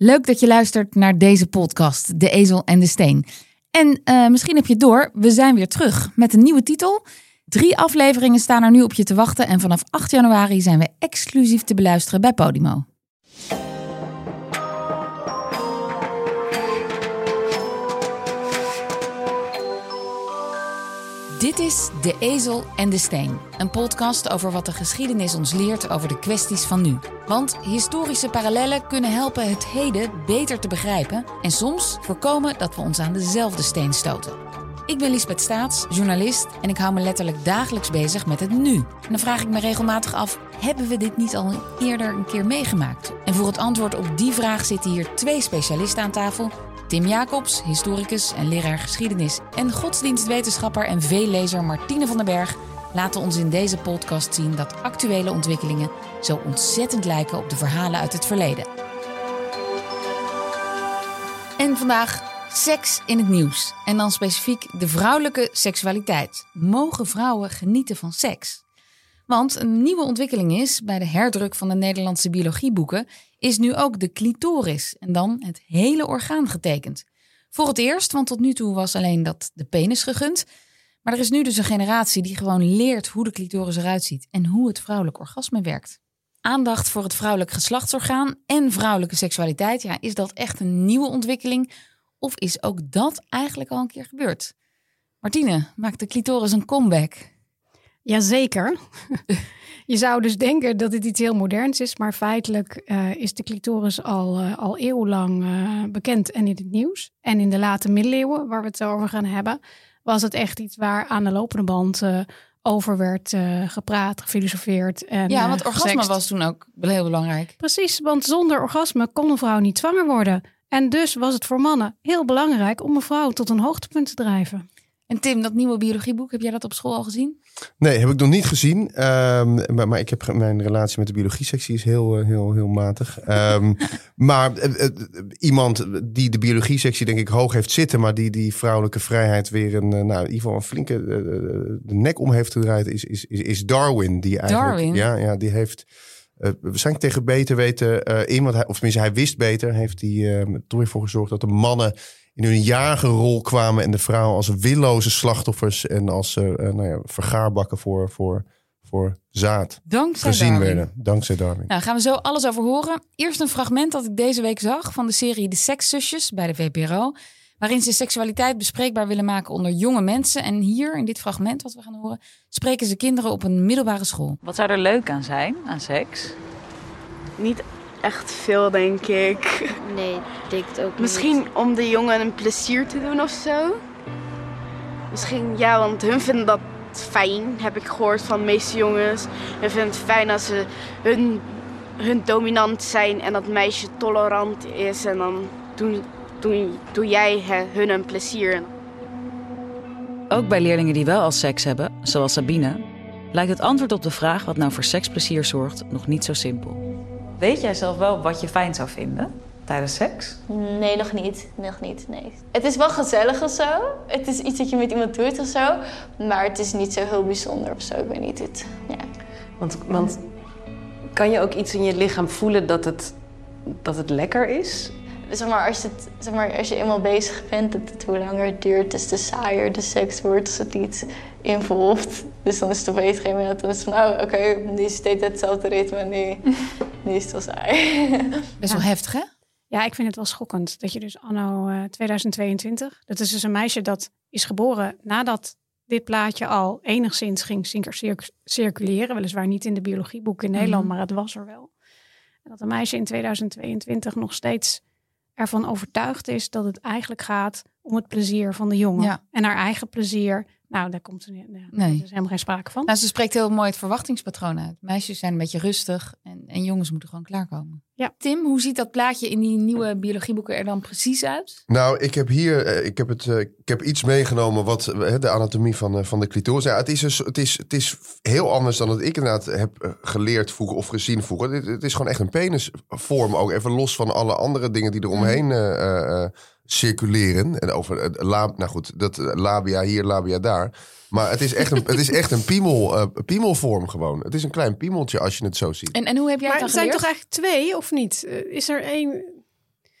Leuk dat je luistert naar deze podcast, De Ezel en de Steen. En uh, misschien heb je het door, we zijn weer terug met een nieuwe titel. Drie afleveringen staan er nu op je te wachten en vanaf 8 januari zijn we exclusief te beluisteren bij Podimo. Dit is De Ezel en de Steen, een podcast over wat de geschiedenis ons leert over de kwesties van nu. Want historische parallellen kunnen helpen het heden beter te begrijpen en soms voorkomen dat we ons aan dezelfde steen stoten. Ik ben Lisbeth Staats, journalist en ik hou me letterlijk dagelijks bezig met het nu. En dan vraag ik me regelmatig af: hebben we dit niet al eerder een keer meegemaakt? En voor het antwoord op die vraag zitten hier twee specialisten aan tafel Tim Jacobs, historicus en leraar geschiedenis en godsdienstwetenschapper en veellezer Martine van den Berg laten ons in deze podcast zien dat actuele ontwikkelingen zo ontzettend lijken op de verhalen uit het verleden. En vandaag seks in het nieuws. En dan specifiek de vrouwelijke seksualiteit. Mogen vrouwen genieten van seks? Want een nieuwe ontwikkeling is bij de herdruk van de Nederlandse biologieboeken is nu ook de clitoris en dan het hele orgaan getekend. Voor het eerst, want tot nu toe was alleen dat de penis gegund. Maar er is nu dus een generatie die gewoon leert hoe de clitoris eruit ziet en hoe het vrouwelijk orgasme werkt. Aandacht voor het vrouwelijk geslachtsorgaan en vrouwelijke seksualiteit, ja, is dat echt een nieuwe ontwikkeling? Of is ook dat eigenlijk al een keer gebeurd? Martine, maakt de clitoris een comeback? Jazeker. Je zou dus denken dat het iets heel moderns is, maar feitelijk uh, is de clitoris al, uh, al eeuwenlang uh, bekend en in het nieuws. En in de late middeleeuwen, waar we het over gaan hebben, was het echt iets waar aan de lopende band over werd gepraat, gefilosofeerd. En, ja, want orgasme was toen ook heel belangrijk. Precies, want zonder orgasme kon een vrouw niet zwanger worden. En dus was het voor mannen heel belangrijk om een vrouw tot een hoogtepunt te drijven. En Tim, dat nieuwe biologieboek, heb jij dat op school al gezien? Nee, heb ik nog niet gezien. Um, maar, maar, ik heb mijn relatie met de biologie-sectie is heel, eh, heel, heel matig. Um, maar uh, uh, iemand die de biologie-sectie denk ik hoog heeft zitten, maar die die vrouwelijke vrijheid weer een, nou, in ieder geval een flinke de nek om heeft gedraaid, is, is, is, is Darwin. Die eigenlijk, Darwin? Ja, ja, die heeft waarschijnlijk tegen beter weten in, want hij, of tenminste hij wist beter, heeft hij er toch weer voor gezorgd dat de mannen in hun jagerrol kwamen en de vrouwen als willoze slachtoffers en als uh, nou ja, vergaarbakken voor, voor, voor zaad Dankzij gezien Darwin. werden. Dankzij Darwin. Nou, gaan we zo alles over horen. Eerst een fragment dat ik deze week zag van de serie De Sekszusjes bij de VPRO. Waarin ze seksualiteit bespreekbaar willen maken onder jonge mensen. En hier, in dit fragment wat we gaan horen, spreken ze kinderen op een middelbare school. Wat zou er leuk aan zijn, aan seks? Niet echt veel, denk ik. Nee, denk het ook Misschien niet. om de jongen een plezier te doen of zo. Misschien, ja, want hun vinden dat fijn, heb ik gehoord van de meeste jongens. Hun vinden het fijn als ze hun, hun dominant zijn en dat meisje tolerant is. En dan doen, doen, doe jij hun een plezier. Ook bij leerlingen die wel al seks hebben, zoals Sabine, lijkt het antwoord op de vraag wat nou voor seksplezier zorgt nog niet zo simpel. Weet jij zelf wel wat je fijn zou vinden tijdens seks? Nee, nog niet. Nog niet, nee. Het is wel gezellig of zo. Het is iets dat je met iemand doet of zo. Maar het is niet zo heel bijzonder of zo. Ik weet niet. Het, ja. want, want kan je ook iets in je lichaam voelen dat het, dat het lekker is? Zeg maar, als, het, zeg maar, als je eenmaal bezig bent, dat het hoe langer het duurt, des te saaier de seks wordt als het niet involft. Dus dan is het op een gegeven moment dan is het van, oh, oké, okay, nu is het hetzelfde ritme, nu, is het wel saai. Best wel Ja. heftig, hè? Ja, ik vind het wel schokkend dat je dus anno eh, 2022, dat is dus een meisje dat is geboren nadat dit plaatje al enigszins ging cir- cir- circuleren. Weliswaar niet in de biologieboeken in Nederland, Mhm. maar het was er wel. En dat een meisje in 2022 nog steeds ervan overtuigd is dat het eigenlijk gaat om het plezier van de jongen. Ja. En haar eigen plezier. Nou, daar komt er, daar Nee. is helemaal geen sprake van. Nou, ze spreekt heel mooi het verwachtingspatroon uit. Meisjes zijn een beetje rustig en, en jongens moeten gewoon klaarkomen. Ja. Tim, hoe ziet dat plaatje in die nieuwe biologieboeken er dan precies uit? Nou, ik heb hier eh, ik heb het, eh, ik heb iets meegenomen wat eh, de anatomie van, van de clitoris. Ja, het, is dus, het, is, het is heel anders dan dat ik inderdaad heb geleerd vroeger of gezien vroeger. Het, is gewoon echt een penisvorm ook. Even los van alle andere dingen die eromheen eh, eh, circuleren. En over het lab, nou goed, dat eh, labia hier, labia daar. Maar het is echt een, het is echt een piemel, eh, piemelvorm gewoon. Het is een klein piemeltje als je het zo ziet. En, en hoe heb jij Maar het er dan zijn toch eigenlijk twee, of niet? Eh, Is er één...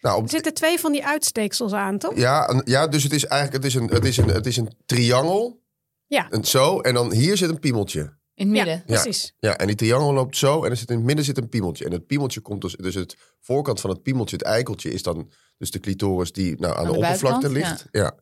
Nou, op, Er zitten twee van die uitsteeksels aan, toch? ja, een- ja, dus het is eigenlijk het is een, het is een, het is een triangel. Ja. En zo. En dan hier zit een piemeltje. In het midden. Ja, precies. Ja, en die triangel loopt zo. En er zit in het midden zit een piemeltje. En het piemeltje komt dus... Dus het voorkant van het piemeltje, het eikeltje... is dan dus de clitoris die nou, aan, de de, oppervlakte ligt. Ja.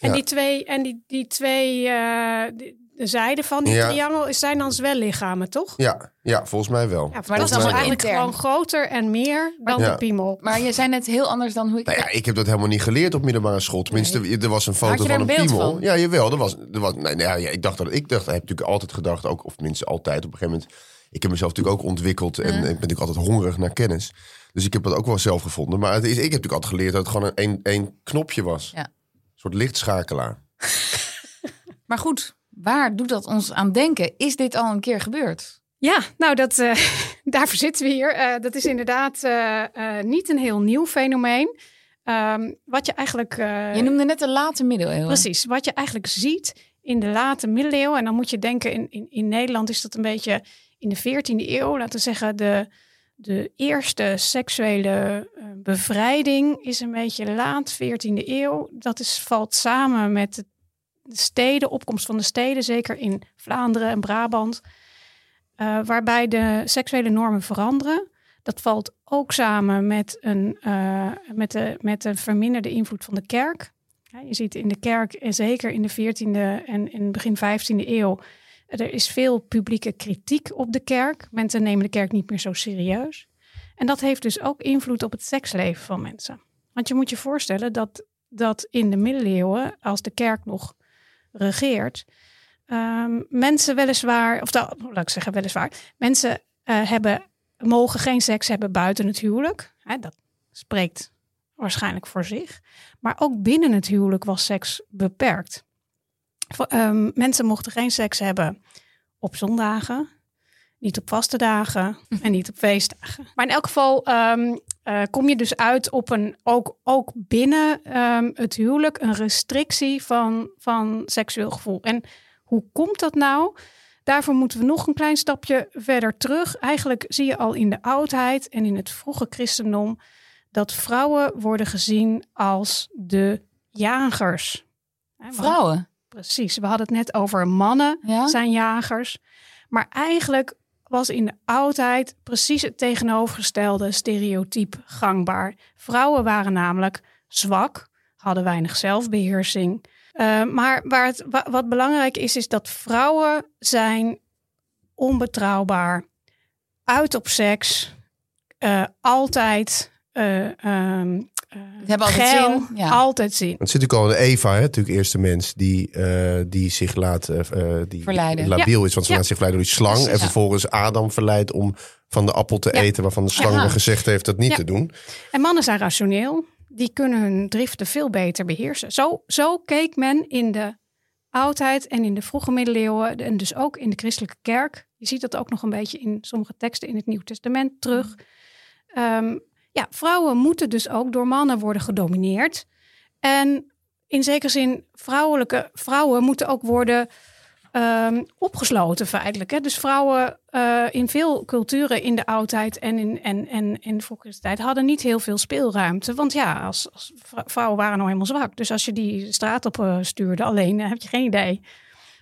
En Ja. die twee, en die, die twee eh, die- de zijden van die Ja. triangel zijn dan zwellichamen, toch? Ja, ja, volgens mij wel. Ja, Maar dat dat is is allemaal eigenlijk intern. gewoon groter en meer dan Ja. de piemel. Maar je zei net heel anders dan hoe ik... Nou ja, ik heb dat helemaal niet geleerd op middelbare school. Tenminste, er was een foto van een piemel. van? Ja, jawel. Er was, er was, nee, nou ja, ik dacht dat ik dacht, ik heb natuurlijk altijd gedacht, ook, of minstens altijd op een gegeven moment. Ik heb mezelf natuurlijk ook ontwikkeld en ik ben natuurlijk altijd hongerig naar kennis. Dus ik heb dat ook wel zelf gevonden. Maar het is, ik heb natuurlijk altijd geleerd dat het gewoon een, een, een knopje was. Ja. Een soort lichtschakelaar. Maar goed, waar doet dat ons aan denken? Is dit al een keer gebeurd? Ja, nou, dat, eh, daarvoor zitten we hier. Eh, dat is inderdaad eh, niet een heel nieuw fenomeen. Ehm, wat je eigenlijk. Je noemde net de late middeleeuwen. Precies, wat je eigenlijk ziet in de late middeleeuwen. En dan moet je denken, in, in, in Nederland is dat een beetje in de 14e eeuw. Laten we zeggen, de, de eerste seksuele bevrijding is een beetje laat 14e eeuw. Dat is, valt samen met de, de steden, opkomst van de steden, zeker in Vlaanderen en Brabant. eh, waarbij de seksuele normen veranderen. Dat valt ook samen met een, eh, met de, met de verminderde invloed van de kerk. Je ziet in de kerk, en zeker in de 14e en in begin 15e eeuw, er is veel publieke kritiek op de kerk. Mensen nemen de kerk niet meer zo serieus. En dat heeft dus ook invloed op het seksleven van mensen. Want je moet je voorstellen dat, dat in de middeleeuwen, als de kerk nog regeert, ehm, mensen weliswaar, of dat, laat ik zeggen weliswaar, mensen eh, hebben, mogen geen seks hebben buiten het huwelijk. Hè, dat spreekt waarschijnlijk voor zich. Maar ook binnen het huwelijk was seks beperkt. Ehm, mensen mochten geen seks hebben op zondagen, niet op vaste dagen en niet op feestdagen. Maar in elk geval ehm, eh, kom je dus uit op een, ook, ook binnen ehm, het huwelijk, een restrictie van, van seksueel gevoel. En hoe komt dat nou? Daarvoor moeten we nog een klein stapje verder terug. Eigenlijk zie je al in de oudheid en in het vroege christendom dat vrouwen worden gezien als de jagers. Vrouwen. Precies, we hadden het net over mannen Ja? zijn jagers. Maar eigenlijk was in de oudheid precies het tegenovergestelde stereotype gangbaar. Vrouwen waren namelijk zwak, hadden weinig zelfbeheersing. Uh, maar waar het, wa- wat belangrijk is, is dat vrouwen zijn onbetrouwbaar, uit op seks, eh, altijd. eh, ehm, Het hebben altijd geil, zin, ja. altijd zin. Het zit natuurlijk al in Eva, hè, natuurlijk eerste mens die, eh, die zich laat eh, die Verleiden. labiel is, want ze Ja. laat zich verleiden door die slang. Precies, en ja. vervolgens Adam verleidt om van de appel te Ja. eten, waarvan de slang gezegd heeft dat niet Ja. te doen. En mannen zijn rationeel. Die kunnen hun driften veel beter beheersen. Zo, zo keek men in de oudheid en in de vroege middeleeuwen. En dus ook in de christelijke kerk. Je ziet dat ook nog een beetje in sommige teksten in het Nieuw Testament terug. Ehm, ja, vrouwen moeten dus ook door mannen worden gedomineerd. En in zekere zin, vrouwelijke vrouwen moeten ook worden ehm, opgesloten feitelijk. Hè? Dus vrouwen eh, in veel culturen in de oudheid en in, en, en in de vroege tijd hadden niet heel veel speelruimte. Want ja, als, als vrou- vrouwen waren nou helemaal zwak. Dus als je die straat op eh, stuurde alleen, heb je geen idee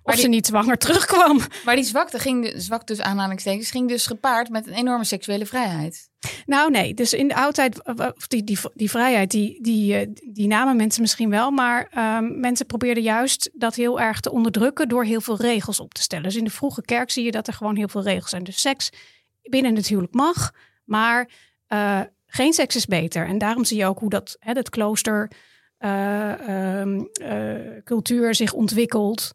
of die- ze niet zwanger terugkwam. Maar die zwakte ging, zwak dus aanhalingstekens, ging dus gepaard met een enorme seksuele vrijheid. Nou nee, dus in de oudheid, die, die, die vrijheid, die, die, eh, die namen mensen misschien wel. Maar ehm, mensen probeerden juist dat heel erg te onderdrukken door heel veel regels op te stellen. Dus in de vroege kerk zie je dat er gewoon heel veel regels zijn. Dus seks binnen het huwelijk mag, maar eh, geen seks is beter. En daarom zie je ook hoe dat, hè, dat klooster eh, ehm, eh, cultuur zich ontwikkelt.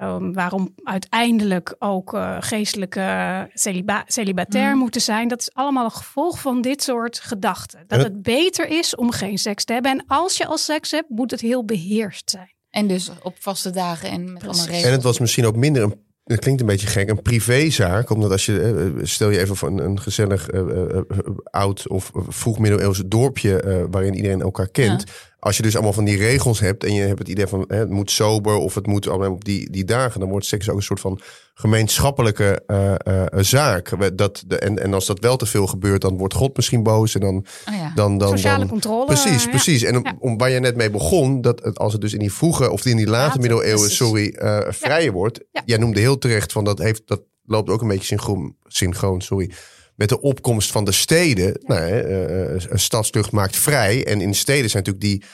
Ehm, waarom uiteindelijk ook eh, geestelijke celiba celibatair Mm. moeten zijn. Dat is allemaal een gevolg van dit soort gedachten. Dat het- het beter is om geen seks te hebben. En als je al seks hebt, moet het heel beheerst zijn. En dus op vaste dagen en met Precies. allemaal regels. En het was misschien ook minder een. Het klinkt een beetje gek, een privézaak. Omdat als je, eh, stel je even voor een, een gezellig eh, eh, eh, oud of vroeg middeleeuws dorpje eh, waarin iedereen elkaar kent. Als je dus allemaal van die regels hebt en je hebt het idee van hè, het moet sober of het moet allemaal op die, die dagen, dan wordt seks ook een soort van gemeenschappelijke eh, eh, zaak. Dat, de, en, en als dat wel te veel gebeurt, dan wordt God misschien boos en dan. Oh ja. dan, dan Sociale dan, controle, Precies, ja. precies. En om, Ja. om waar je net mee begon, dat het, als het dus in die vroege of in die late middeleeuwen, precies. sorry, eh vrijer wordt. Jij noemde heel terecht van dat heeft dat loopt ook een beetje synchroon, synchroon sorry, met de opkomst van de steden. Nou, hè, eh, eh, een stadstucht maakt vrij. En in steden zijn natuurlijk die,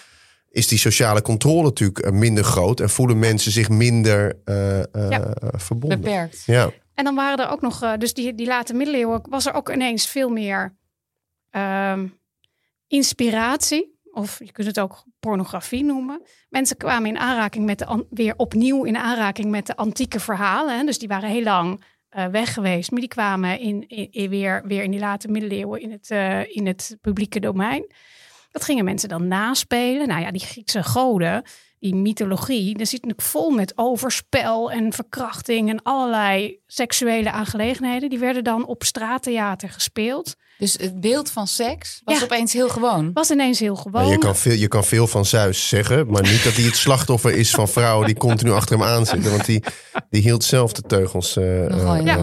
is die sociale controle natuurlijk eh, minder groot. En voelen mensen zich minder Ja. verbonden. Beperkt. Ja. En dan waren er ook nog, dus die, die late middeleeuwen, was er ook ineens veel meer ehm, inspiratie. Of je kunt het ook pornografie noemen. Mensen kwamen in aanraking met de, weer opnieuw in aanraking met de antieke verhalen. Hè? Dus die waren heel lang eh, weg geweest. Maar die kwamen in, in, weer, weer in die late middeleeuwen in het, eh, in het publieke domein. Dat gingen mensen dan naspelen. Nou ja, die Griekse goden, die mythologie, daar zit natuurlijk vol met overspel en verkrachting en allerlei seksuele aangelegenheden. Die werden dan op straattheater gespeeld. Dus het beeld van seks was Ja. opeens heel gewoon. Was ineens heel gewoon. Je, kan veel, je kan veel van Zeus zeggen, maar niet dat hij het slachtoffer is van vrouwen die continu achter hem aanzitten. Want die, die hield zelf de teugels. eh, Nogal in eh.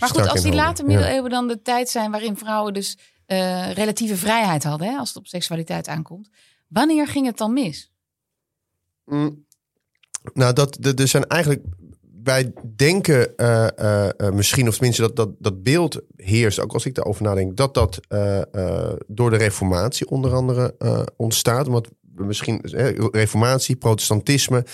Maar goed, als die late Ja. middeleeuwen dan de tijd zijn waarin vrouwen dus eh, relatieve vrijheid hadden, hè, als het op seksualiteit aankomt. Wanneer ging het dan mis? Mm. Nou, dat, er zijn eigenlijk. Wij denken eh, eh, eh, misschien, of tenminste dat, dat dat beeld heerst, ook als ik daarover nadenk, dat dat door de Reformatie onder andere ontstaat. Omdat misschien Reformatie, protestantisme,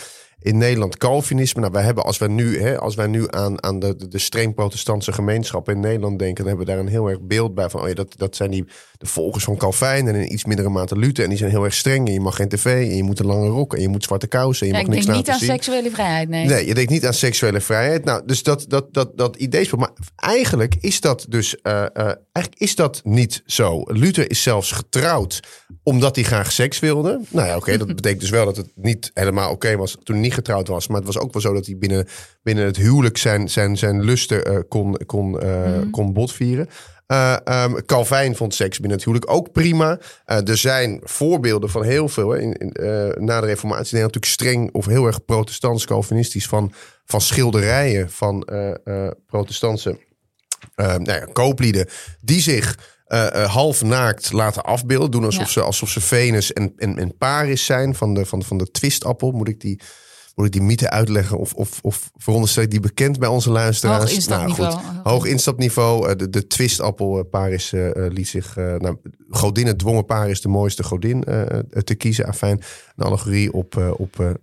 in Nederland Calvinisme. Nou, wij hebben als wij nu, hè, als wij nu aan, aan de, de, streng protestantse gemeenschap in Nederland denken, dan hebben we daar een heel erg beeld bij van, oh ja, dat, dat zijn die de volgers van Calvijn en in iets mindere mate Luther. En die zijn heel erg streng. En je mag geen tv en je moet een lange rok en je moet zwarte kousen en je Ja, mag ik niks denk niet aan zien. seksuele vrijheid, nee. Nee, je denkt niet aan seksuele vrijheid. Nou, dus dat, dat, dat, dat idee. Maar eigenlijk is dat dus eh, eh, eigenlijk is dat niet zo. Luther is zelfs getrouwd omdat hij graag seks wilde. Nou ja, oké, dat betekent dus wel dat het niet helemaal oké was toen hij niet getrouwd was. Maar het was ook wel zo dat hij binnen, binnen het huwelijk zijn, zijn, zijn lusten eh, kon, kon, eh, kon botvieren. Ehm, Calvijn vond seks binnen het huwelijk ook prima. Er zijn voorbeelden van heel veel. Hè, in, in, na de reformatie Nederland natuurlijk streng of heel erg protestants calvinistisch van, van schilderijen van protestantse nou ja, kooplieden die zich half naakt laten afbeelden. Doen alsof, Ja. ze, alsof ze Venus en, en, en Paris zijn van de, van, van de twistappel. Moet ik die, moet ik die mythe uitleggen? Of, of, of veronderstel ik die bekend bij onze luisteraars? Hoog instapniveau. Nou, goed. Hoog instapniveau. Eh, de, de twistappel eh, Paris eh, liet zich... eh nou, godinnen dwongen Paris de mooiste godin te kiezen. Afijn, een allegorie op... op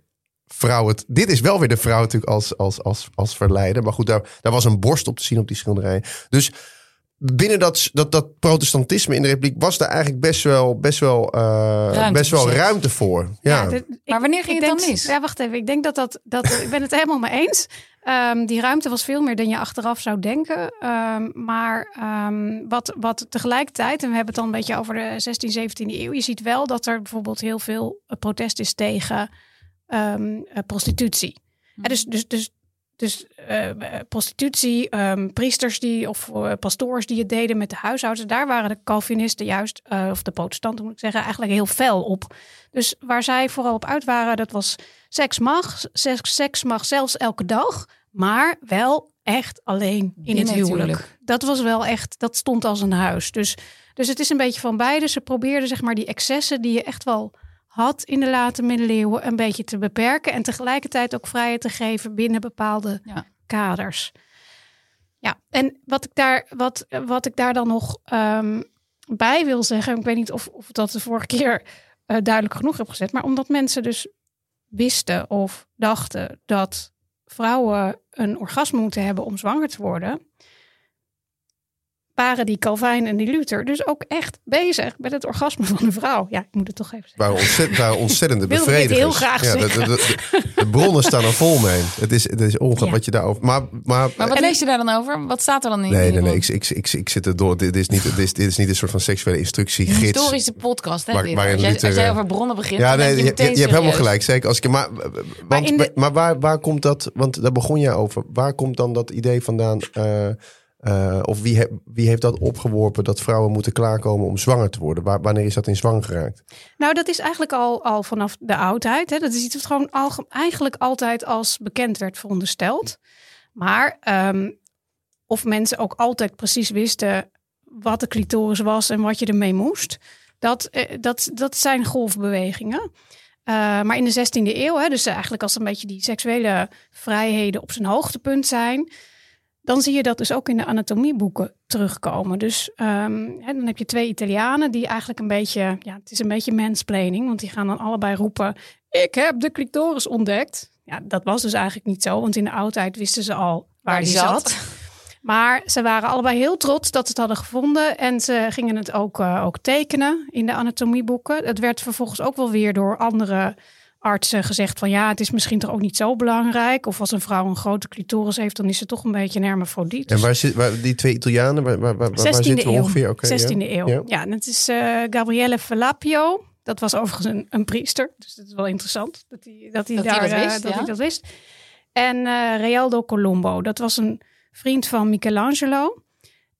vrouwen. Dit is wel weer de vrouw natuurlijk als, als, als, als verleider. Maar goed, daar, daar was een borst op te zien op die schilderij. Dus binnen dat, dat, dat protestantisme in de republiek was daar eigenlijk best wel, best wel, eh, Ruimte best wel ruimte voor. Ja, dit- Maar wanneer ging ik het dan mis? Ja, wacht even. Ik denk dat dat, dat ik ben het helemaal mee eens. Ehm, die ruimte was veel meer dan je achteraf zou denken. Ehm, maar ehm, wat, wat tegelijkertijd, en we hebben het dan een beetje over de 16, 17e eeuw. Je ziet wel dat er bijvoorbeeld heel veel eh, protest is tegen ehm, eh, prostitutie. Hm. Dus dus, dus, dus eh, eh, prostitutie, ehm, priesters die of eh, pastoors die het deden met de huishoudens. Daar waren de Calvinisten juist, of de protestanten moet ik zeggen, eigenlijk heel fel op. Dus waar zij vooral op uit waren, dat was seks mag. Seks, seks mag zelfs elke dag, maar wel echt alleen in het huwelijk. Dat was wel echt, dat stond als een huis. Dus, dus het is een beetje van beide. Ze probeerden zeg maar die excessen die je echt wel had in de late middeleeuwen een beetje te beperken en tegelijkertijd ook vrijheid te geven binnen bepaalde Ja. kaders. Ja, en wat ik daar, wat, wat ik daar dan nog ehm, bij wil zeggen, ik weet niet of, of dat de vorige keer eh, duidelijk genoeg heb gezet, maar omdat mensen dus wisten of dachten dat vrouwen een orgasme moeten hebben om zwanger te worden, waren die Calvijn en die Luther dus ook echt bezig met het orgasme van een vrouw. Ja, ik moet het toch even zeggen. waren, ontzettend, waren ontzettende bevredigers. heel graag ja, de, de, de, de bronnen staan er vol mee. Het is, het is ongelooflijk Ja. wat je daarover... Maar, maar, Maar wat En- lees je daar dan over? Wat staat er dan in? Nee, nee, nee. Ik, ik, ik, ik zit er door. Dit is niet, dit is, dit is niet een soort van seksuele Een instructiegids. historische podcast, hè? Waar- waarin als, jij, Luther, als jij eh, over bronnen begint, Ja, nee, je, je, je, je hebt helemaal gelijk. Zeker als ik, maar want, de- maar waar, waar komt dat? Want daar begon jij over. Waar komt dan dat idee vandaan? eh, Eh, of wie, wie heeft dat opgeworpen dat vrouwen moeten klaarkomen om zwanger te worden? Waar, wanneer is dat in zwang geraakt? Nou, dat is eigenlijk al, al vanaf de oudheid. Hè. Dat is iets wat gewoon eigenlijk altijd als bekend werd verondersteld. Maar ehm, of mensen ook altijd precies wisten wat de clitoris was en wat je ermee moest, dat, eh, dat, dat zijn golfbewegingen. Eh, maar in de 16e eeuw, hè, dus eigenlijk als een beetje die seksuele vrijheden op zijn hoogtepunt zijn, dan zie je dat dus ook in de anatomieboeken terugkomen. Dus ehm, hè, dan heb je twee Italianen die eigenlijk een beetje, ja, het is een beetje mansplaining, want die gaan dan allebei roepen: Ik heb de clitoris ontdekt. Ja, dat was dus eigenlijk niet zo, want in de oudheid wisten ze al waar, die zat. Maar ze waren allebei heel trots dat ze het hadden gevonden. En ze gingen het ook, eh, ook tekenen in de anatomieboeken. Het werd vervolgens ook wel weer door andere artsen gezegd van ja, het is misschien toch ook niet zo belangrijk. Of als een vrouw een grote clitoris heeft, dan is ze toch een beetje een hermafrodiet. En waar zit waar, die twee Italianen, waar, waar, waar, waar 16e zitten we eeuw. ongeveer? Oké, 16e ja. eeuw. Ja. Ja, en het is eh, Gabriele Fallapio. Dat was overigens een, een priester. Dus dat is wel interessant dat hij, dat hij, Dat hij daar, dat eh, wist, dat ja. hij dat wist. En eh Realdo Colombo. Dat was een vriend van Michelangelo.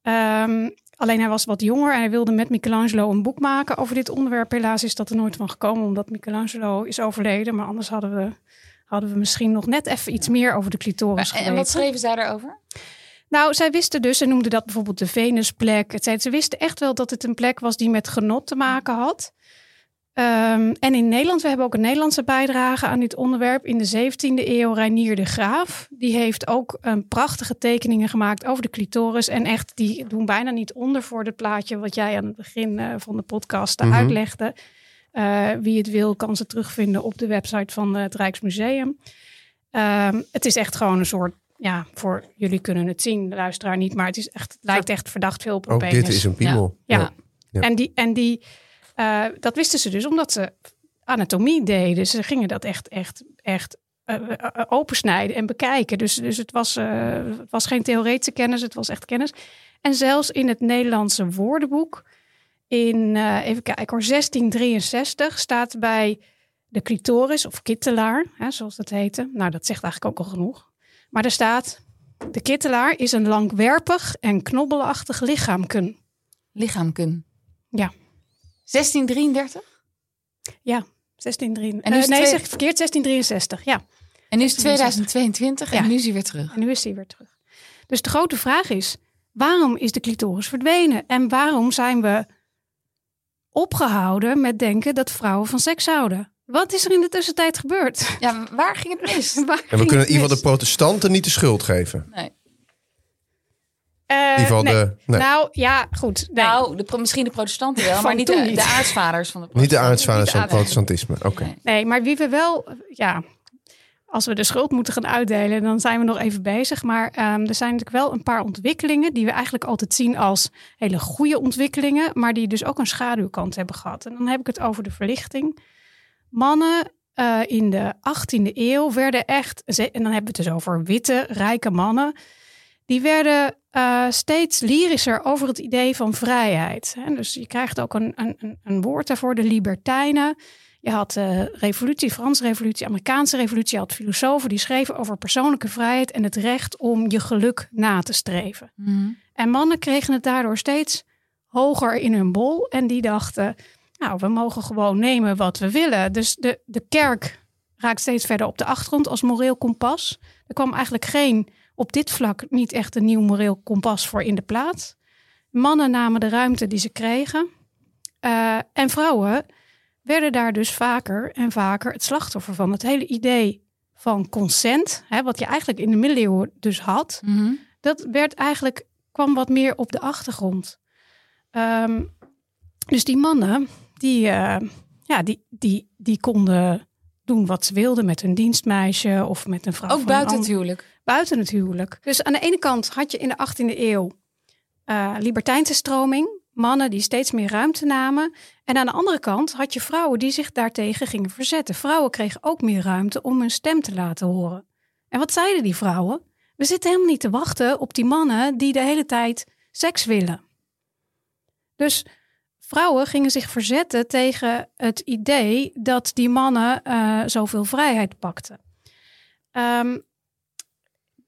Ehm, alleen hij was wat jonger en hij wilde met Michelangelo een boek maken over dit onderwerp. Helaas is dat er nooit van gekomen omdat Michelangelo is overleden. Maar anders hadden we, hadden we misschien nog net even iets meer over de clitoris En, en geweten. wat schreven zij daarover? Nou, zij wisten dus, ze noemden dat bijvoorbeeld de Venusplek. Ze wisten echt wel dat het een plek was die met genot te maken had. Ehm, en in Nederland, we hebben ook een Nederlandse bijdrage aan dit onderwerp. In de 17e eeuw, Reinier de Graaf. Die heeft ook een prachtige tekeningen gemaakt over de clitoris. En echt, die doen bijna niet onder voor het plaatje wat jij aan het begin eh, van de podcast Mhm. uitlegde. Eh, wie het wil, kan ze terugvinden op de website van eh, het Rijksmuseum. Ehm, het is echt gewoon een soort, ja, voor jullie kunnen het zien, de luisteraar niet, maar het, is echt, het lijkt echt verdacht veel op een Ook penis. dit is een piemel. Ja. Ja. En, die, en die, eh, dat wisten ze dus omdat ze anatomie deden. Ze gingen dat echt, echt, echt eh, eh, opensnijden en bekijken. Dus, dus het, was, het was geen theoretische kennis, het was echt kennis. En zelfs in het Nederlandse woordenboek, in, even kijken hoor, 1663 staat bij de clitoris of kittelaar, hè, zoals dat heette. Nou, dat zegt eigenlijk ook al genoeg. Maar er staat, de kittelaar is een langwerpig en knobbelachtig lichaamken. Lichaamken. Ja. 1633? 1663. En nu is Eh, nee, twee- zeg ik verkeerd, 1663. Ja. En nu is het 2022 en Ja. nu is hij weer terug. En nu is hij weer terug. Dus de grote vraag is: waarom is de clitoris verdwenen? En waarom zijn we opgehouden met denken dat vrouwen van seks houden? Wat is er in de tussentijd gebeurd? Ja, waar ging het mis? Waar En we kunnen in ieder geval de protestanten niet de schuld geven. Nee. Eh, In ieder geval nee. de... Nee, Nou ja, goed. Nee. Nou, de, misschien de protestanten wel, Van maar niet de, niet. de aartsvaders van de niet de aartsvaders van het protestantisme. Oké. Nee. Nee, maar wie we wel, ja, als we de schuld moeten gaan uitdelen, dan zijn we nog even bezig. Maar ehm, er zijn natuurlijk wel een paar ontwikkelingen die we eigenlijk altijd zien als hele goede ontwikkelingen, maar die dus ook een schaduwkant hebben gehad. En dan heb ik het over de verlichting. Mannen eh, in de 18e eeuw werden echt, en dan hebben we het dus over witte, rijke mannen, die werden eh, steeds lyrischer over het idee van vrijheid. Dus je krijgt ook een, een, een- een woord daarvoor, de libertijnen. Je had de revolutie, Franse revolutie, Amerikaanse revolutie. Je had filosofen die schreven over persoonlijke vrijheid en het recht om je geluk na te streven. Mhm. En mannen kregen het daardoor steeds hoger in hun bol. En die dachten, nou, we mogen gewoon nemen wat we willen. Dus de, de kerk raakt steeds verder op de achtergrond als moreel kompas. Er kwam eigenlijk geen, op dit vlak, niet echt een nieuw moreel kompas voor in de plaats. Mannen namen de ruimte die ze kregen. Eh, en vrouwen werden daar dus vaker en vaker het slachtoffer van. Het hele idee van consent, hè, wat je eigenlijk in de middeleeuwen dus had, Mhm. dat werd eigenlijk, kwam wat meer op de achtergrond. Ehm, dus die mannen, die, eh, ja, die, die, die konden doen wat ze wilden met hun dienstmeisje of met een vrouw. Ook buiten het huwelijk. Buiten het huwelijk. Dus aan de ene kant had je in de 18e eeuw eh libertijnse stroming, mannen die steeds meer ruimte namen. En aan de andere kant had je vrouwen die zich daartegen gingen verzetten. Vrouwen kregen ook meer ruimte om hun stem te laten horen. En wat zeiden die vrouwen? We zitten helemaal niet te wachten op die mannen die de hele tijd seks willen. Dus vrouwen gingen zich verzetten tegen het idee dat die mannen eh, zoveel vrijheid pakten. Ehm,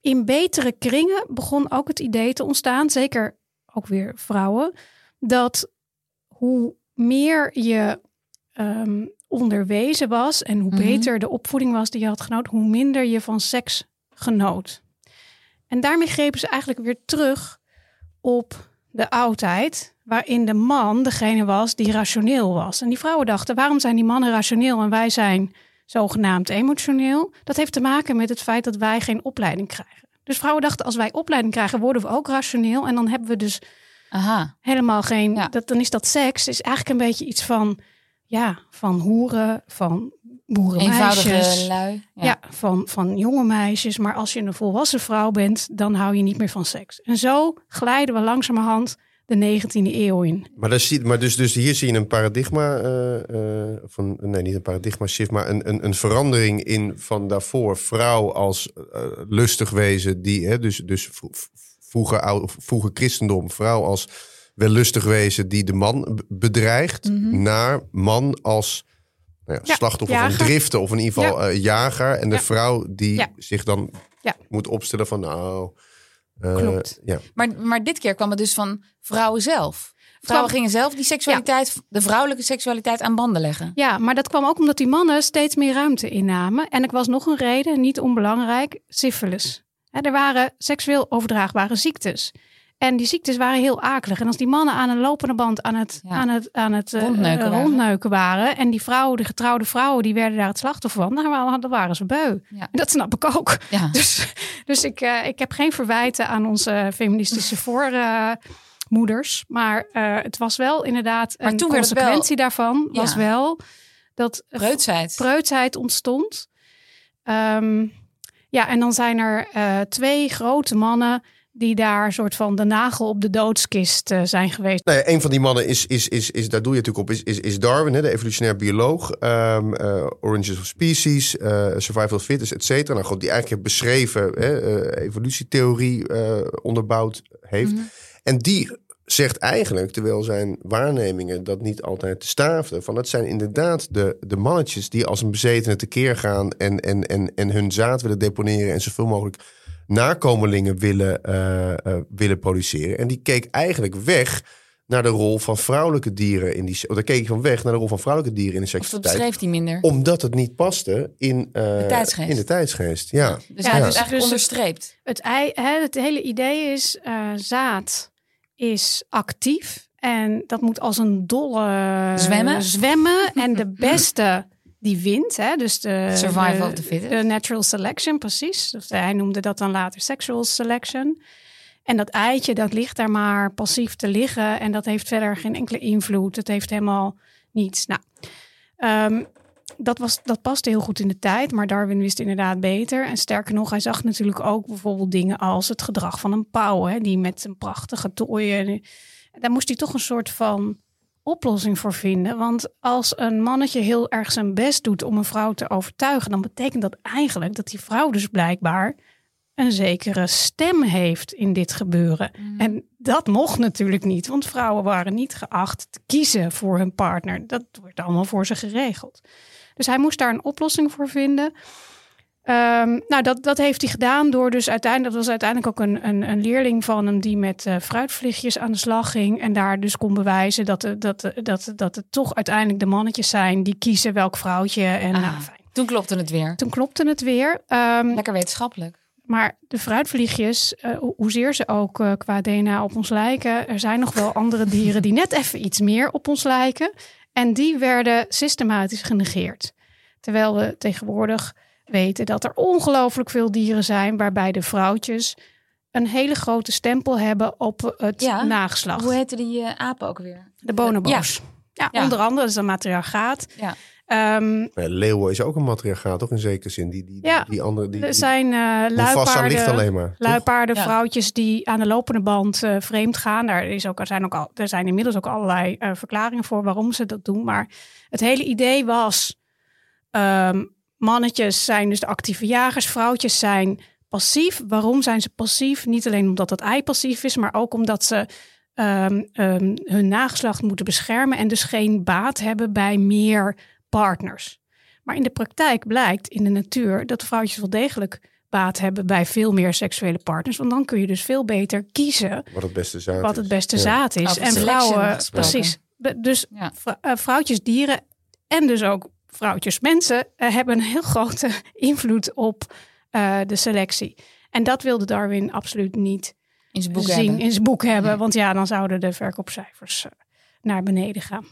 in betere kringen begon ook het idee te ontstaan, zeker ook weer vrouwen, dat hoe meer je ehm, onderwezen was en hoe Mhm. beter de opvoeding was die je had genoten, hoe minder je van seks genoot. En daarmee grepen ze eigenlijk weer terug op de oudheid, waarin de man degene was die rationeel was. En die vrouwen dachten, waarom zijn die mannen rationeel en wij zijn zogenaamd emotioneel? Dat heeft te maken met het feit dat wij geen opleiding krijgen. Dus vrouwen dachten, als wij opleiding krijgen, worden we ook rationeel. En dan hebben we dus Aha. helemaal geen. Ja. Dat, dan is dat seks is eigenlijk een beetje iets van, ja, van hoeren, van boerenmeisjes. Eenvoudige lui. Ja, van, van jonge meisjes. Maar als je een volwassen vrouw bent, dan hou je niet meer van seks. En zo glijden we langzamerhand de 19e eeuw in. Maar, daar zie, maar dus, dus hier zie je een paradigma, eh, eh, van, nee niet een paradigma shift, maar een, een, een verandering in van daarvoor. Vrouw als eh, lustig wezen, die hè, dus, dus vro- vroeger, vroeger christendom, vrouw als wellustig wezen die de man bedreigt, naar man als nou ja, Ja, slachtoffer van jager. driften of in ieder geval eh, jager. En de vrouw die zich dan moet opstellen van nou, eh, Klopt. ja. Maar, maar dit keer kwam het dus van vrouwen zelf. Vrouwen gingen zelf die seksualiteit, de vrouwelijke seksualiteit aan banden leggen. Ja, maar dat kwam ook omdat die mannen steeds meer ruimte innamen. En er was nog een reden, niet onbelangrijk, syphilis. Hè, er waren seksueel overdraagbare ziektes. En die ziektes waren heel akelig. En als die mannen aan een lopende band aan het, Ja. aan het, aan het eh, Rondneuken eh, waren. rondneuken waren. En die vrouwen, de getrouwde vrouwen, die werden daar het slachtoffer van. Dan waren, ze beu. Ja. Dat snap ik ook. Ja. Dus, dus ik, eh, ik heb geen verwijten aan onze feministische voormoeders. maar het was wel inderdaad Maar een toen wel- consequentie daarvan. Was wel dat Preutsheid. preutsheid ontstond. Ehm, ja, en dan zijn er twee grote mannen die daar soort van de nagel op de doodskist eh, zijn geweest. Nou ja, een van die mannen is, is, is, is daar doe je natuurlijk op, is, is, is Darwin, hè, de evolutionair bioloog. Eh, Origins of Species, eh, Survival of Fittest, et cetera. Nou, God, die eigenlijk heeft beschreven, hè, evolutietheorie onderbouwd heeft. Mhm. En die zegt eigenlijk, terwijl zijn waarnemingen dat niet altijd te staafden, van het zijn inderdaad de, de mannetjes die als een bezetene tekeer gaan en, en, en, en hun zaad willen deponeren en zoveel mogelijk nakomelingen willen, eh, eh, willen produceren. En die keek eigenlijk weg naar de rol van vrouwelijke dieren in die. Of daar keek hij van weg naar de rol van vrouwelijke dieren in de Of dat seksualiteit. beschreef hij minder. Omdat het niet paste in, eh, De tijdsgeest. in de tijdsgeest. Ja. Dus Ja, hij dus- eigenlijk dus- onderstreept. Het, ei, hè, het hele idee is, eh, zaad is actief. En dat moet als een dolle Zwemmen. zwemmen. En de beste die wint. Hè? Dus de, Survival de, of the fittest. De natural selection, precies. Hij noemde dat dan later sexual selection. En dat eitje, dat ligt daar maar passief te liggen. En dat heeft verder geen enkele invloed. Het heeft helemaal niets. Nou, ehm, dat, was, dat paste heel goed in de tijd. Maar Darwin wist inderdaad beter. En sterker nog, hij zag natuurlijk ook bijvoorbeeld dingen als het gedrag van een pauw. Hè, die met zijn prachtige tooien. Daar moest hij toch een soort van oplossing voor vinden. Want als een mannetje heel erg zijn best doet om een vrouw te overtuigen, dan betekent dat eigenlijk dat die vrouw dus blijkbaar een zekere stem heeft in dit gebeuren. En dat mocht natuurlijk niet, want vrouwen waren niet geacht te kiezen voor hun partner. Dat wordt allemaal voor ze geregeld. Dus hij moest daar een oplossing voor vinden. Ehm, nou, dat, dat heeft hij gedaan door dus uiteindelijk... Dat was uiteindelijk ook een, een, een leerling van hem die met eh, fruitvliegjes aan de slag ging. En daar dus kon bewijzen dat, de- dat, de- dat, dat het toch uiteindelijk de mannetjes zijn... die kiezen welk vrouwtje. En Ah. nou, fijn. Toen klopte het weer. Toen klopte het weer. Ehm, Lekker wetenschappelijk. maar de fruitvliegjes, eh, ho- hoezeer ze ook eh, qua DNA op ons lijken, er zijn nog wel andere dieren die net even iets meer op ons lijken. En die werden systematisch genegeerd. Terwijl we tegenwoordig weten dat er ongelooflijk veel dieren zijn waarbij de vrouwtjes een hele grote stempel hebben op het Ja. nageslacht. Hoe heette die eh, apen ook weer? De bonobo's. Ja. Ja. onder andere, dat is een matriarchaat. Ja. Ehm, Ja, leeuwen is ook een matriarchaat, toch in zekere zin. Die, die, Ja. die andere. Die, er zijn eh hoe vast aan ligt luipaarden. alleen maar. Luipaarden, Ja. vrouwtjes die aan de lopende band eh, vreemd gaan. Daar, is ook, er, zijn ook al, er zijn inmiddels ook allerlei eh, verklaringen voor waarom ze dat doen. Maar het hele idee was: ehm, mannetjes zijn dus de actieve jagers, vrouwtjes zijn passief. Waarom zijn ze passief? Niet alleen omdat het ei passief is, maar ook omdat ze ehm, ehm, hun nageslacht moeten beschermen en dus geen baat hebben bij meer partners. Maar in de praktijk blijkt in de natuur dat vrouwtjes wel degelijk baat hebben bij veel meer seksuele partners. Want dan kun je dus veel beter kiezen Wat het beste zaad wat is. het beste Ja. zaad is. En vrouwen, precies. Dus Ja. eh, vrouwtjes, dieren en dus ook vrouwtjes, mensen eh, hebben een heel grote invloed op eh, de selectie. En dat wilde Darwin absoluut niet In zijn boek zien, hebben. in zijn boek hebben. Ja. Want ja, dan zouden de verkoopcijfers eh, naar beneden gaan.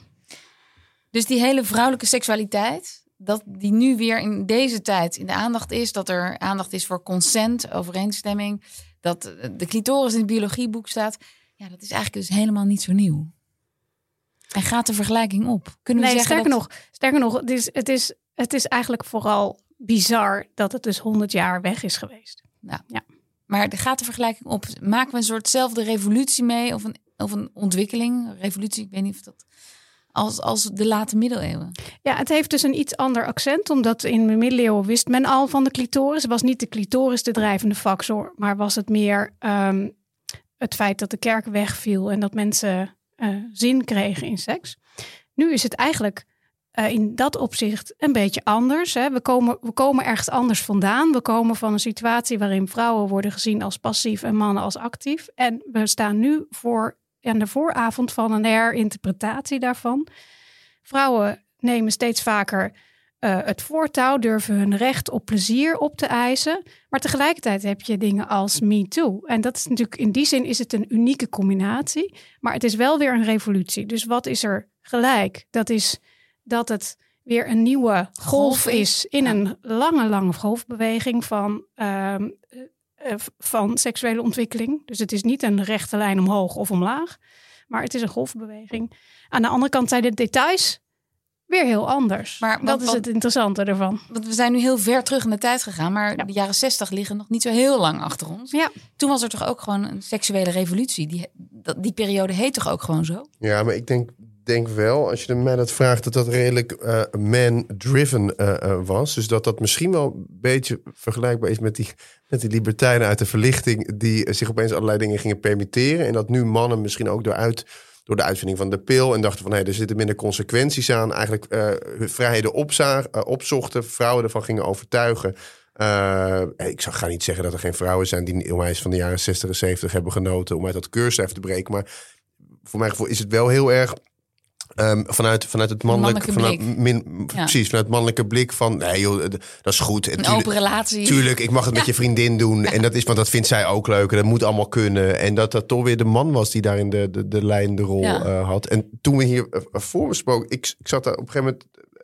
Dus die hele vrouwelijke seksualiteit, dat die nu weer in deze tijd in de aandacht is, dat er aandacht is voor consent, overeenstemming, dat de clitoris in het biologieboek staat, ja, dat is eigenlijk dus helemaal niet zo nieuw. En gaat de vergelijking op? Kunnen we Nee, zeggen sterker dat... nog, sterker nog het, is, het, is, het is eigenlijk vooral bizar dat het dus 100 jaar weg is geweest. Maar de- gaat de vergelijking op? Maken we een soortzelfde revolutie mee of een, of een ontwikkeling? Revolutie, ik weet niet of dat... Als, als de late middeleeuwen. Ja, het heeft dus een iets ander accent, omdat in de middeleeuwen wist men al van de clitoris. Was niet de clitoris de drijvende factor, maar was het meer ehm, het feit dat de kerk wegviel en dat mensen eh, zin kregen in seks. Nu is het eigenlijk eh, in dat opzicht een beetje anders. Hè. We, komen, we komen ergens anders vandaan. We komen van een situatie waarin vrouwen worden gezien als passief en mannen als actief. En we staan nu voor aan de vooravond van een herinterpretatie daarvan. Vrouwen nemen steeds vaker eh, het voortouw, durven hun recht op plezier op te eisen. Maar tegelijkertijd heb je dingen als Me Too. En dat is natuurlijk in die zin is het een unieke combinatie. Maar het is wel weer een revolutie. Dus wat is er gelijk? Dat is dat het weer een nieuwe golf Golf is. in Ja. een lange, lange golfbeweging van, ehm, eh, eh, van seksuele ontwikkeling. Dus het is niet een rechte lijn omhoog of omlaag, maar het is een golfbeweging. Aan de andere kant zijn de details weer heel anders. Maar dat wat- is het interessante ervan. Want we zijn nu heel ver terug in de tijd gegaan, maar Ja. de jaren zestig liggen nog niet zo heel lang achter ons. Ja. Toen was er toch ook gewoon een seksuele revolutie. Die, die periode heet toch ook gewoon zo? Ja, maar ik denk, denk wel, als je mij dat vraagt, dat dat redelijk eh, man-driven eh, eh, was. Dus dat dat misschien wel een beetje vergelijkbaar is met die, met die libertijnen uit de verlichting, die zich opeens allerlei dingen gingen permitteren. En dat nu mannen misschien ook door, uit, door de uitvinding van de pil en dachten van hé, er zitten minder consequenties aan. Eigenlijk eh, hun vrijheden opza- eh, opzochten, vrouwen ervan gingen overtuigen. Eh, ik zou ga niet zeggen dat er geen vrouwen zijn die onwijs van de jaren 60 en 70 hebben genoten om uit dat keurslijf te breken. Maar voor mijn gevoel is het wel heel erg ehm, vanuit, vanuit het mannelijke, mannelijke vanuit, min, Ja. precies, vanuit het mannelijke blik van nee joh, dat is goed. En Een tuurlijk- open relatie. Tuurlijk, ik mag het met je vriendin doen. En dat is, want dat vindt zij ook leuk. En dat moet allemaal kunnen. En dat dat toch weer de man was die daarin de, de, de leidende rol Ja. eh, had. En toen we hier eh, voor me spoken, ik, ik zat daar op een gegeven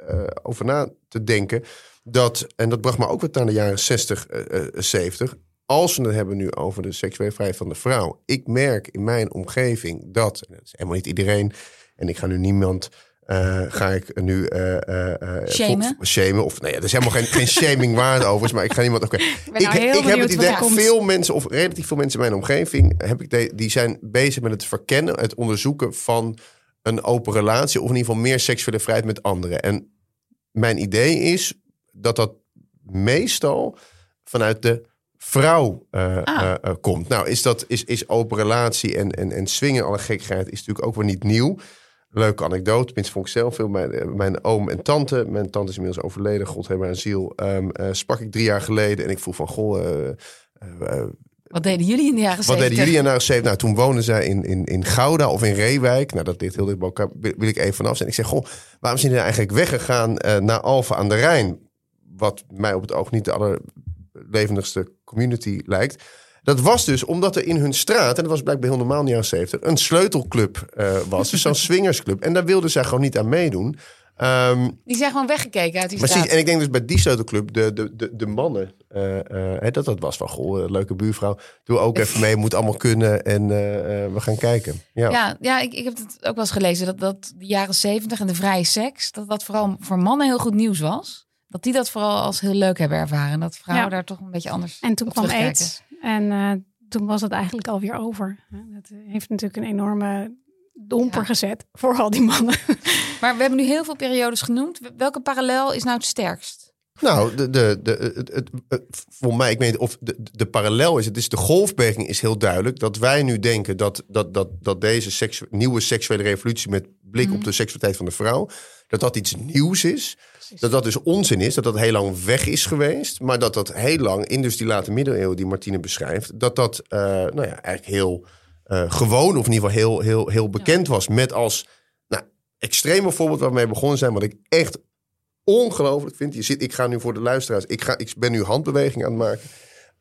moment eh, over na te denken. Dat, en dat bracht me ook weer naar de jaren 60, eh, eh, 70. Als we het hebben nu over de seksuele vrijheid van de vrouw. Ik merk in mijn omgeving dat, en dat is helemaal niet iedereen. En ik ga nu niemand eh, ga ik nu eh, Shamen? shamen. Of nee, er is helemaal geen, geen shaming waard overigens. Maar ik ga niemand. Oké, ik, nou ik heb het idee, komt. veel mensen, of relatief veel mensen in mijn omgeving, heb ik de, die zijn bezig met het verkennen, het onderzoeken van een open relatie, of in ieder geval meer seksuele vrijheid met anderen. En mijn idee is dat dat meestal vanuit de vrouw Ah. komt. Nou, is dat is, is open relatie en, en, en swingen, alle gekkigheid, is natuurlijk ook weer niet nieuw. Leuke anekdote, tenminste vond ik zelf veel. Mijn, eh, mijn oom en tante, mijn tante is inmiddels overleden, God hebben haar ziel, eh, sprak ik drie jaar geleden en ik vroeg van, goh, eh, Wat deden jullie in de jaren wat 70? deden jullie in de jaren 70? Nou, toen woonden zij in, in, in Gouda of in Reewijk. Nou, dat ligt heel dicht bij elkaar. Wil, ik even vanaf zijn. Ik zeg, goh, waarom zijn jullie eigenlijk weggegaan naar Alphen aan de Rijn? Wat mij op het oog niet de allerlevendigste community lijkt. Dat was dus omdat er in hun straat, en dat was blijkbaar heel normaal in de jaren 70, een sleutelclub eh, was. Dus zo'n swingersclub. En daar wilden zij gewoon niet aan meedoen. Ehm, Die zijn gewoon weggekeken uit die Precies, straat. en ik denk dus bij die sleutelclub, de, de, de, de mannen, eh, eh, hè, dat dat was van, goh, leuke buurvrouw, doe ook even mee, moet allemaal kunnen en eh, eh, we gaan kijken. Ja. Ja, ja ik, ik heb het ook wel eens gelezen dat, dat de jaren zeventig en de vrije seks, dat dat vooral voor mannen heel goed nieuws was. Dat die dat vooral als heel leuk hebben ervaren. En dat vrouwen Ja. daar toch een beetje anders En toen op kwam terugkijken. AIDS. En eh, toen was het eigenlijk alweer over. Dat heeft natuurlijk een enorme domper Ja. gezet voor al die mannen. Maar we hebben nu heel veel periodes genoemd. Welke parallel is nou het sterkst? Nou, de, de, de, het, het, het- voor mij, ik weet of de, de parallel is. Het is de golfbeweging is heel duidelijk. Dat wij nu denken dat, dat, dat, dat deze seksu- nieuwe seksuele revolutie met blik op de seksualiteit van de vrouw, dat dat iets nieuws is. Dat dat dus onzin is, dat dat heel lang weg is geweest. Maar dat dat heel lang, in dus die late middeleeuwen die Martine beschrijft, dat dat eh, nou ja, eigenlijk heel eh, gewoon, of in ieder geval heel, heel, heel bekend was. Met als nou, extreme voorbeeld waar we begonnen zijn, wat ik echt ongelooflijk vind. Je zit, ik ga nu voor de luisteraars, ik, ga, ik ben nu handbeweging aan het maken.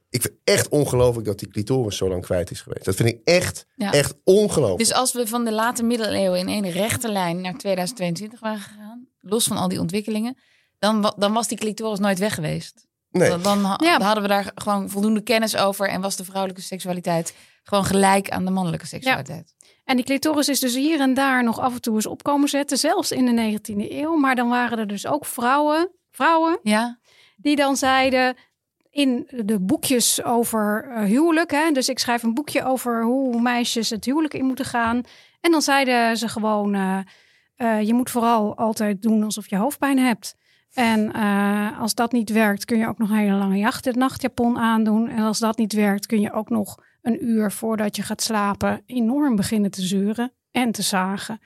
Ik vind echt ongelooflijk dat die clitoris zo lang kwijt is geweest. Dat vind ik echt, Ja. echt ongelooflijk. Dus als we van de late middeleeuwen in één rechte lijn naar 2022 waren gegaan, los van al die ontwikkelingen, dan, dan was die clitoris nooit weg geweest. nee. Dan, dan ha- Ja. dan hadden we daar gewoon voldoende kennis over en was de vrouwelijke seksualiteit gewoon gelijk aan de mannelijke seksualiteit. En die clitoris is dus hier en daar nog af en toe eens opkomen zetten, zelfs in de 19e eeuw. Maar dan waren er dus ook vrouwen, vrouwen Ja, die dan zeiden in de boekjes over eh, huwelijk. Hè, dus ik schrijf een boekje over hoe meisjes het huwelijk in moeten gaan. En dan zeiden ze gewoon, eh, eh, je moet vooral altijd doen alsof je hoofdpijn hebt. En als dat niet werkt, kun je ook nog een hele lange jacht, nachtjapon aandoen. En als dat niet werkt, kun je ook nog een uur voordat je gaat slapen enorm beginnen te zeuren en te zagen.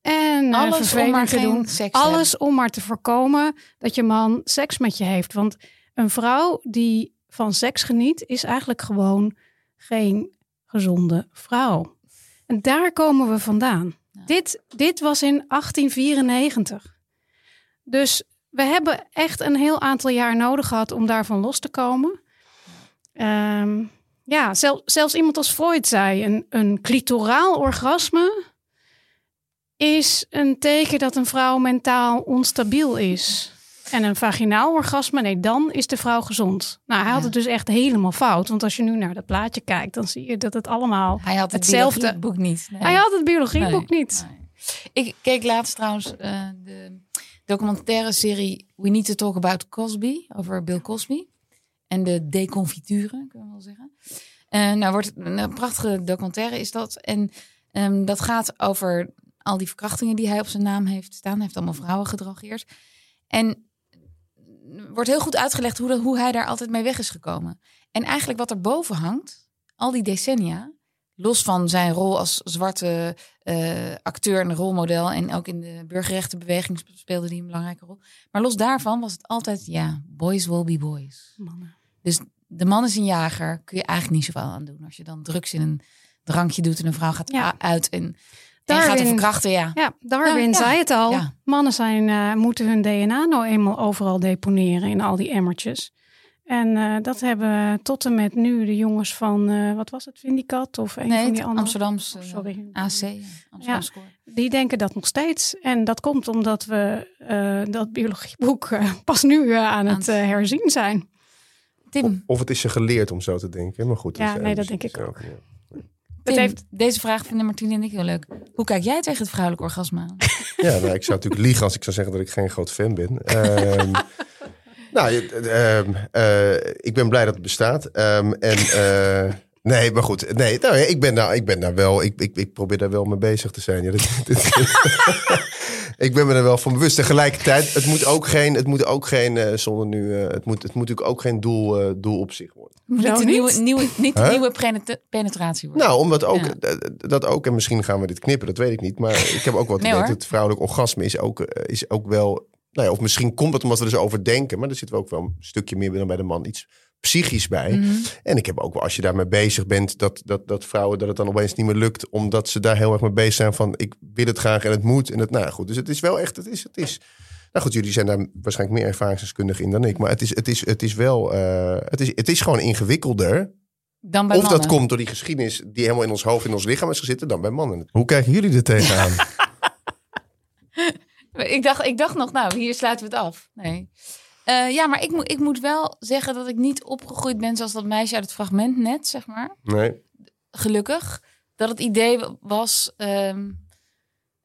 En eh, alles om maar te doen. Alles om maar te voorkomen dat je man seks met je heeft. Want een vrouw die van seks geniet, is eigenlijk gewoon geen gezonde vrouw. En daar komen we vandaan. Dit, dit was in 1894. Dus we hebben echt een heel aantal jaar nodig gehad om daarvan los te komen. Ehm, ja, zel- zelfs iemand als Freud zei: een, een clitoraal orgasme is een teken dat een vrouw mentaal onstabiel is. En een vaginaal orgasme, nee, dan is de vrouw gezond. Nou, hij had Ja. het dus echt helemaal fout. Want als je nu naar dat plaatje kijkt, dan zie je dat het allemaal... hij had het Hetzelfde. boek niet. Nee. Hij had het biologieboek Nee. niet. Nee. Ik keek laatst trouwens eh, de documentaire serie We Need to Talk About Cosby over Bill Cosby. En de deconfiture, kunnen we wel zeggen. Eh, nou, wordt een prachtige documentaire is dat. En ehm, dat gaat over al die verkrachtingen die hij op zijn naam heeft staan. Hij heeft allemaal vrouwen gedrogeerd. En wordt heel goed uitgelegd hoe, dat, hoe hij daar altijd mee weg is gekomen. En eigenlijk wat er boven hangt, al die decennia, los van zijn rol als zwarte eh, acteur en rolmodel en ook in de burgerrechtenbeweging speelde hij een belangrijke rol. Maar los daarvan was het altijd, ja, boys will be boys. Mannen. Dus de man is een jager, kun je eigenlijk niet zoveel aan doen. Als je dan drugs in een drankje doet en een vrouw gaat Ja. uit en, en gaat Darwin- er verkrachten, ja. Ja, Darwin Ja, zei het al. Mannen zijn, eh, moeten hun DNA nou eenmaal overal deponeren in al die emmertjes. En eh, dat hebben tot en met nu de jongens van, eh, wat was het, Vindicat of een Nee, van die andere. Amsterdamse Oh, sorry. AC, ja. Die denken dat nog steeds. En dat komt omdat we dat biologieboek pas nu aan Aan het herzien zijn. Tim, Of het is je geleerd om zo te denken. Maar goed. Ja, nee, dat denk ik ook. ja. Het heeft- deze vraag vinden Martine en ik heel leuk. Hoe kijk jij tegen het vrouwelijk orgasme aan? Ja, nou, ik zou natuurlijk liegen als ik zou zeggen dat ik geen groot fan ben. Ehm, nou, ehm, eh, ik ben blij dat het bestaat. Ehm, en eh, nee, maar goed. Nee, nou, ja, ik, ben daar, ik ben daar wel. Ik, ik, ik probeer daar wel mee bezig te zijn. Ja, dit, dit- ik ben me er wel van bewust. Tegelijkertijd, het moet ook geen, het moet ook geen eh, zonder nu, eh, het, moet, het moet natuurlijk ook geen doel, eh, doel op zich worden. Niet de nieuwe, nieuwe, niet de Huh? nieuwe penet- penetratie worden. Nou, omdat ook, Ja. dat ook, en misschien gaan we dit knippen, dat weet ik niet. Maar ik heb ook wat Nee, het vrouwelijk orgasme is ook, is ook wel... Nou ja, of misschien komt het omdat we er zo over denken. Maar er zit wel ook wel een stukje meer dan bij de man iets psychisch bij. Mhm. En ik heb ook wel, als je daarmee bezig bent, dat, dat, dat vrouwen dat het dan opeens niet meer lukt. Omdat ze daar heel erg mee bezig zijn van ik wil het graag en het moet. En het, nou goed, dus het is wel echt, het is, het is. Nou goed, jullie zijn daar waarschijnlijk meer ervaringsdeskundig in dan ik. Maar het is, het is, het is wel, eh, het, is, het is gewoon ingewikkelder. Dan bij Of mannen. dat komt door die geschiedenis die helemaal in ons hoofd, in ons lichaam is gezitten, dan bij mannen. Hoe kijken jullie er tegenaan? Ik dacht, ik dacht nog, nou, hier sluiten we het af. Nee. Eh, ja, maar ik, moet ik moet wel zeggen dat ik niet opgegroeid ben zoals dat meisje uit het fragment net, zeg maar. nee. Gelukkig. Dat het idee was, ehm,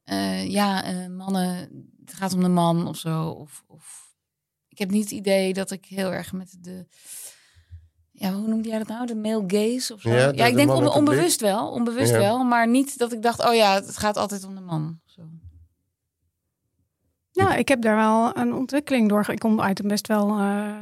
eh, ja, eh, mannen, het gaat om de man of zo. Of, of, ik heb niet het idee dat ik heel erg met de, ja, hoe noemde jij dat nou? De male gaze of zo? Ja, ik de denk on- onbewust wel, onbewust Ja. wel. Maar niet dat ik dacht, oh ja, het gaat altijd om de man. Zo. Nou, ik heb daar wel een ontwikkeling door. Ik kom uit een best wel uh,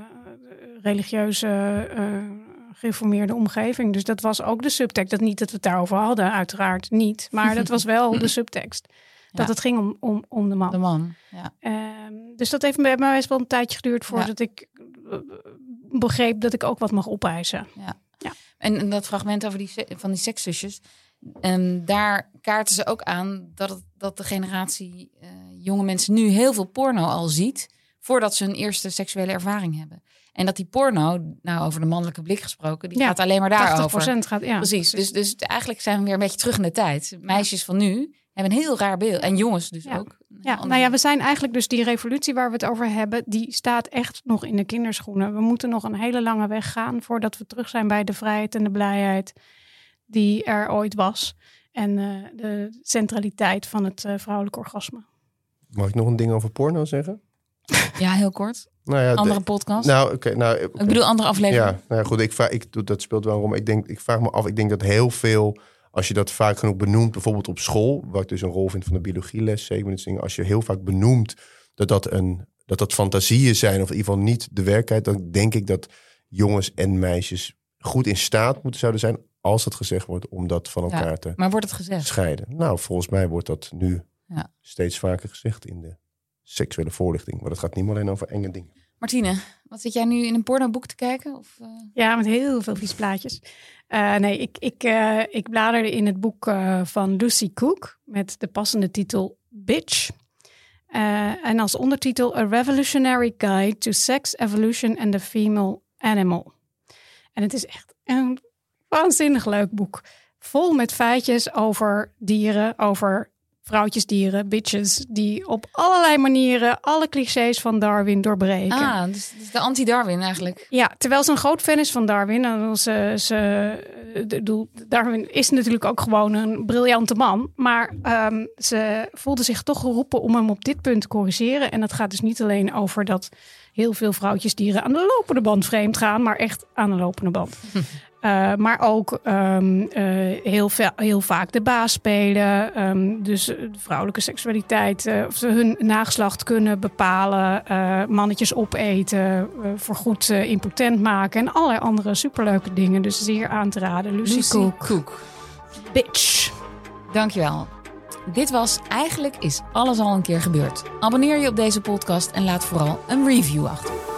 religieuze, uh, gereformeerde omgeving. Dus dat was ook de subtekst. Dat niet dat we het daarover hadden, uiteraard niet. Maar dat was wel de subtekst. Dat het ging om, om, om de man. De man, ja. Uh, dus dat heeft mij best wel een tijdje geduurd voordat ja. ik begreep dat ik ook wat mag opeisen. Ja. ja. En, en dat fragment over die, van die sekszusjes, en daar kaarten ze ook aan dat, het, dat de generatie uh, jonge mensen nu heel veel porno al ziet voordat ze hun eerste seksuele ervaring hebben. En dat die porno, nou over de mannelijke blik gesproken, die ja, gaat alleen maar daarover. 80% gaat, ja. Precies. Dus, dus eigenlijk zijn we weer een beetje terug in de tijd. Meisjes van nu hebben een heel raar beeld. En jongens dus ja. ook. Ja, nou ja, we zijn eigenlijk dus die revolutie waar we het over hebben, die staat echt nog in de kinderschoenen. We moeten nog een hele lange weg gaan voordat we terug zijn bij de vrijheid en de blijheid die er ooit was. En uh, de centraliteit van het uh, vrouwelijk orgasme. Mag ik nog een ding over porno zeggen? Ja, heel kort. Nou ja, andere podcast. Nou, oké. Okay, nou, okay. Ik bedoel, andere aflevering. Ja, nou ja, goed. Ik, vraag, ik, dat speelt wel om. Ik, denk, ik vraag me af, ik denk dat heel veel, als je dat vaak genoeg benoemt, bijvoorbeeld op school, wat ik dus een rol vind van de biologieles, zeker als je heel vaak benoemt dat dat, een, dat dat fantasieën zijn, of in ieder geval niet de werkelijkheid, dan denk ik dat jongens en meisjes goed in staat moeten zouden zijn, als het gezegd wordt, om dat van elkaar ja, te maar wordt het gezegd? scheiden. Nou, volgens mij wordt dat nu ja. steeds vaker gezegd in de seksuele voorlichting. Maar dat gaat niet alleen over enge dingen. Martine, wat zit jij nu in een pornoboek te kijken? Of, uh... Ja, met heel veel vies plaatjes. Uh, nee, ik, ik, uh, ik bladerde in het boek van Lucy Cook met de passende titel Bitch. en als ondertitel A Revolutionary Guide to Sex, Evolution and the Female Animal. En het is echt een waanzinnig leuk boek. Vol met feitjes over dieren, over vrouwtjesdieren, bitches, die op allerlei manieren alle clichés van Darwin doorbreken. Ah, dus, dus de anti-Darwin eigenlijk. Ja, terwijl ze een groot fan is van Darwin. En ze, ze, Darwin is natuurlijk ook gewoon een briljante man. Maar um, ze voelde zich toch geroepen om hem op dit punt te corrigeren. En dat gaat dus niet alleen over dat heel veel vrouwtjesdieren aan de lopende band vreemd gaan, maar echt aan de lopende band. Uh, maar ook um, uh, heel, heel, vaak de baas spelen. Um, dus de vrouwelijke seksualiteit. Uh, of ze hun nageslacht kunnen bepalen. mannetjes opeten. voorgoed impotent maken. En allerlei andere superleuke dingen. Dus zeer aan te raden. Lucy, Lucy Cook. Cook. Bitch. Dankjewel. Dit was Eigenlijk is alles al een keer gebeurd. Abonneer je op deze podcast en laat vooral een review achter.